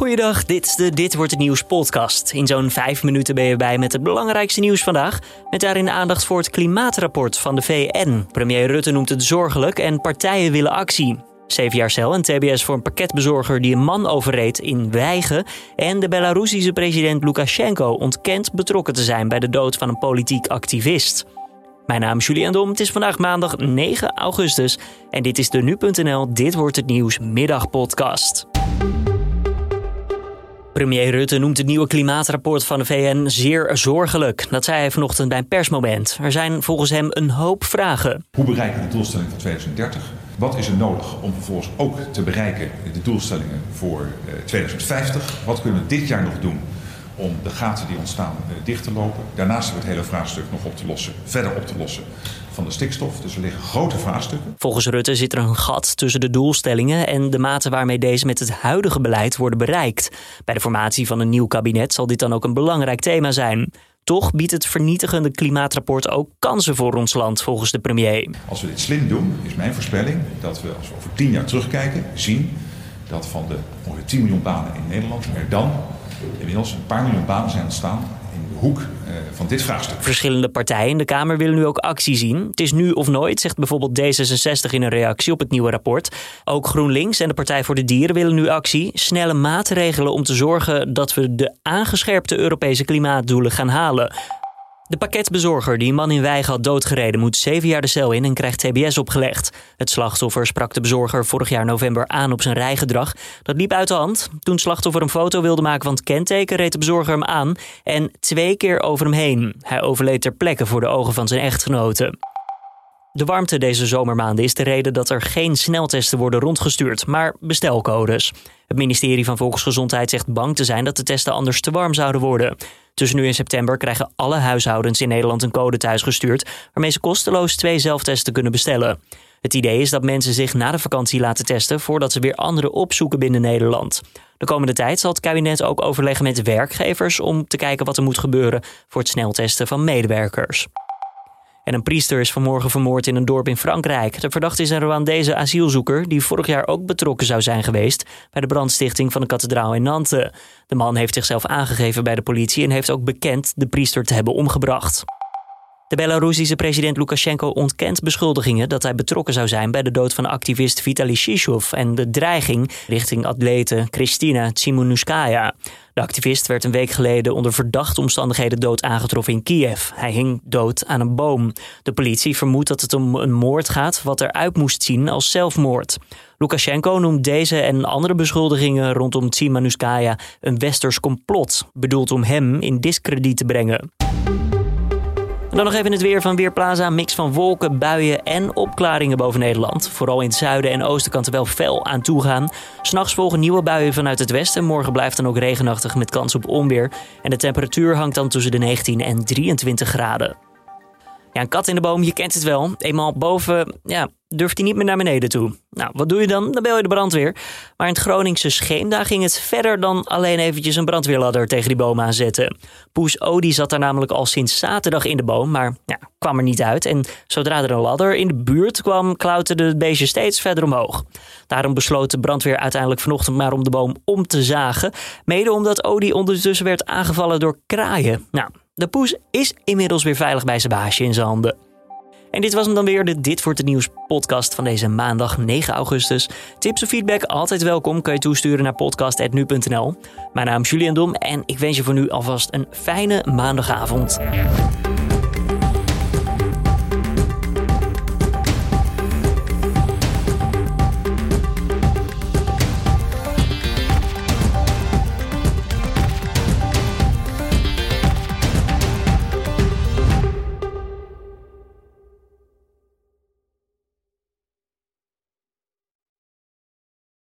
Goeiedag, dit is de Dit Wordt Het Nieuws podcast. In zo'n vijf minuten ben je bij met het belangrijkste nieuws vandaag. Met daarin aandacht voor het klimaatrapport van de VN. Premier Rutte noemt het zorgelijk en partijen willen actie. Zeven jaar cel en TBS voor een pakketbezorger die een man overreed in Wijgen. En de Belarussische president Lukashenko ontkent betrokken te zijn bij de dood van een politiek activist. Mijn naam is Julian Dom. Het is vandaag maandag 9 augustus. En dit is de Nu.nl Dit Wordt Het Nieuws middagpodcast. Premier Rutte noemt het nieuwe klimaatrapport van de VN zeer zorgelijk. Dat zei hij vanochtend bij een persmoment. Er zijn volgens hem een hoop vragen. Hoe bereiken we de doelstelling van 2030? Wat is er nodig om vervolgens ook te bereiken de doelstellingen voor 2050? Eh, Wat kunnen we dit jaar nog doen om de gaten die ontstaan eh, dicht te lopen? Daarnaast hebben we het hele vraagstuk nog op te lossen, verder op te lossen van de stikstof. Dus er liggen grote vraagstukken. Volgens Rutte zit er een gat tussen de doelstellingen en de mate waarmee deze met het huidige beleid worden bereikt. Bij de formatie van een nieuw kabinet zal dit dan ook een belangrijk thema zijn. Toch biedt het vernietigende klimaatrapport ook kansen voor ons land, volgens de premier. Als we dit slim doen, is mijn voorspelling dat we als we over tien jaar terugkijken, zien dat van de ongeveer 10 miljoen banen in Nederland er dan inmiddels een paar miljoen banen zijn ontstaan hoek eh, van dit vraagstuk. Verschillende partijen in de Kamer willen nu ook actie zien. Het is nu of nooit, zegt bijvoorbeeld D66 in een reactie op het nieuwe rapport. Ook GroenLinks en de Partij voor de Dieren willen nu actie. Snelle maatregelen om te zorgen dat we de aangescherpte Europese klimaatdoelen gaan halen. De pakketbezorger die een man in Wijgen had doodgereden moet zeven jaar de cel in en krijgt TBS opgelegd. Het slachtoffer sprak de bezorger vorig jaar november aan op zijn rijgedrag. Dat liep uit de hand. Toen het slachtoffer een foto wilde maken van het kenteken reed de bezorger hem aan en twee keer over hem heen. Hij overleed ter plekke voor de ogen van zijn echtgenote. De warmte deze zomermaanden is de reden dat er geen sneltesten worden rondgestuurd, maar bestelcodes. Het ministerie van Volksgezondheid zegt bang te zijn dat de testen anders te warm zouden worden. Tussen nu en september krijgen alle huishoudens in Nederland een code thuisgestuurd, waarmee ze kosteloos twee zelftesten kunnen bestellen. Het idee is dat mensen zich na de vakantie laten testen voordat ze weer anderen opzoeken binnen Nederland. De komende tijd zal het kabinet ook overleggen met werkgevers om te kijken wat er moet gebeuren voor het sneltesten van medewerkers. En een priester is vanmorgen vermoord in een dorp in Frankrijk. De verdachte is een Rwandese asielzoeker die vorig jaar ook betrokken zou zijn geweest bij de brandstichting van de kathedraal in Nantes. De man heeft zichzelf aangegeven bij de politie en heeft ook bekend de priester te hebben omgebracht. De Belarussische president Lukashenko ontkent beschuldigingen dat hij betrokken zou zijn bij de dood van activist Vitaly Shishov en de dreiging richting atlete Kristina Tsimunuskaya. De activist werd een week geleden onder verdachte omstandigheden dood aangetroffen in Kiev. Hij hing dood aan een boom. De politie vermoedt dat het om een moord gaat wat eruit moest zien als zelfmoord. Lukashenko noemt deze en andere beschuldigingen rondom Tsimunuskaya een westers complot, bedoeld om hem in discrediet te brengen. En dan nog even het weer van Weerplaza. Mix van wolken, buien en opklaringen boven Nederland. Vooral in het zuiden en oosten kan er wel fel aan toegaan. S'nachts volgen nieuwe buien vanuit het westen. Morgen blijft dan ook regenachtig met kans op onweer. En de temperatuur hangt dan tussen de 19 en 23 graden. Ja, een kat in de boom, je kent het wel. Eenmaal boven, ja, durft hij niet meer naar beneden toe. Nou, wat doe je dan? Dan bel je de brandweer. Maar in het Groningse Scheemda ging het verder dan alleen eventjes een brandweerladder tegen die boom aanzetten. Poes Odi zat daar namelijk al sinds zaterdag in de boom, maar ja, kwam er niet uit. En zodra er een ladder in de buurt kwam, klauterde het beestje steeds verder omhoog. Daarom besloot de brandweer uiteindelijk vanochtend maar om de boom om te zagen. Mede omdat Odi ondertussen werd aangevallen door kraaien. Nou, de poes is inmiddels weer veilig bij zijn baasje in zijn handen. En dit was hem dan weer, de Dit voor het Nieuws podcast van deze maandag 9 augustus. Tips of feedback altijd welkom, kan je toesturen naar podcast.nu.nl. Mijn naam is Julian Dom en ik wens je voor nu alvast een fijne maandagavond.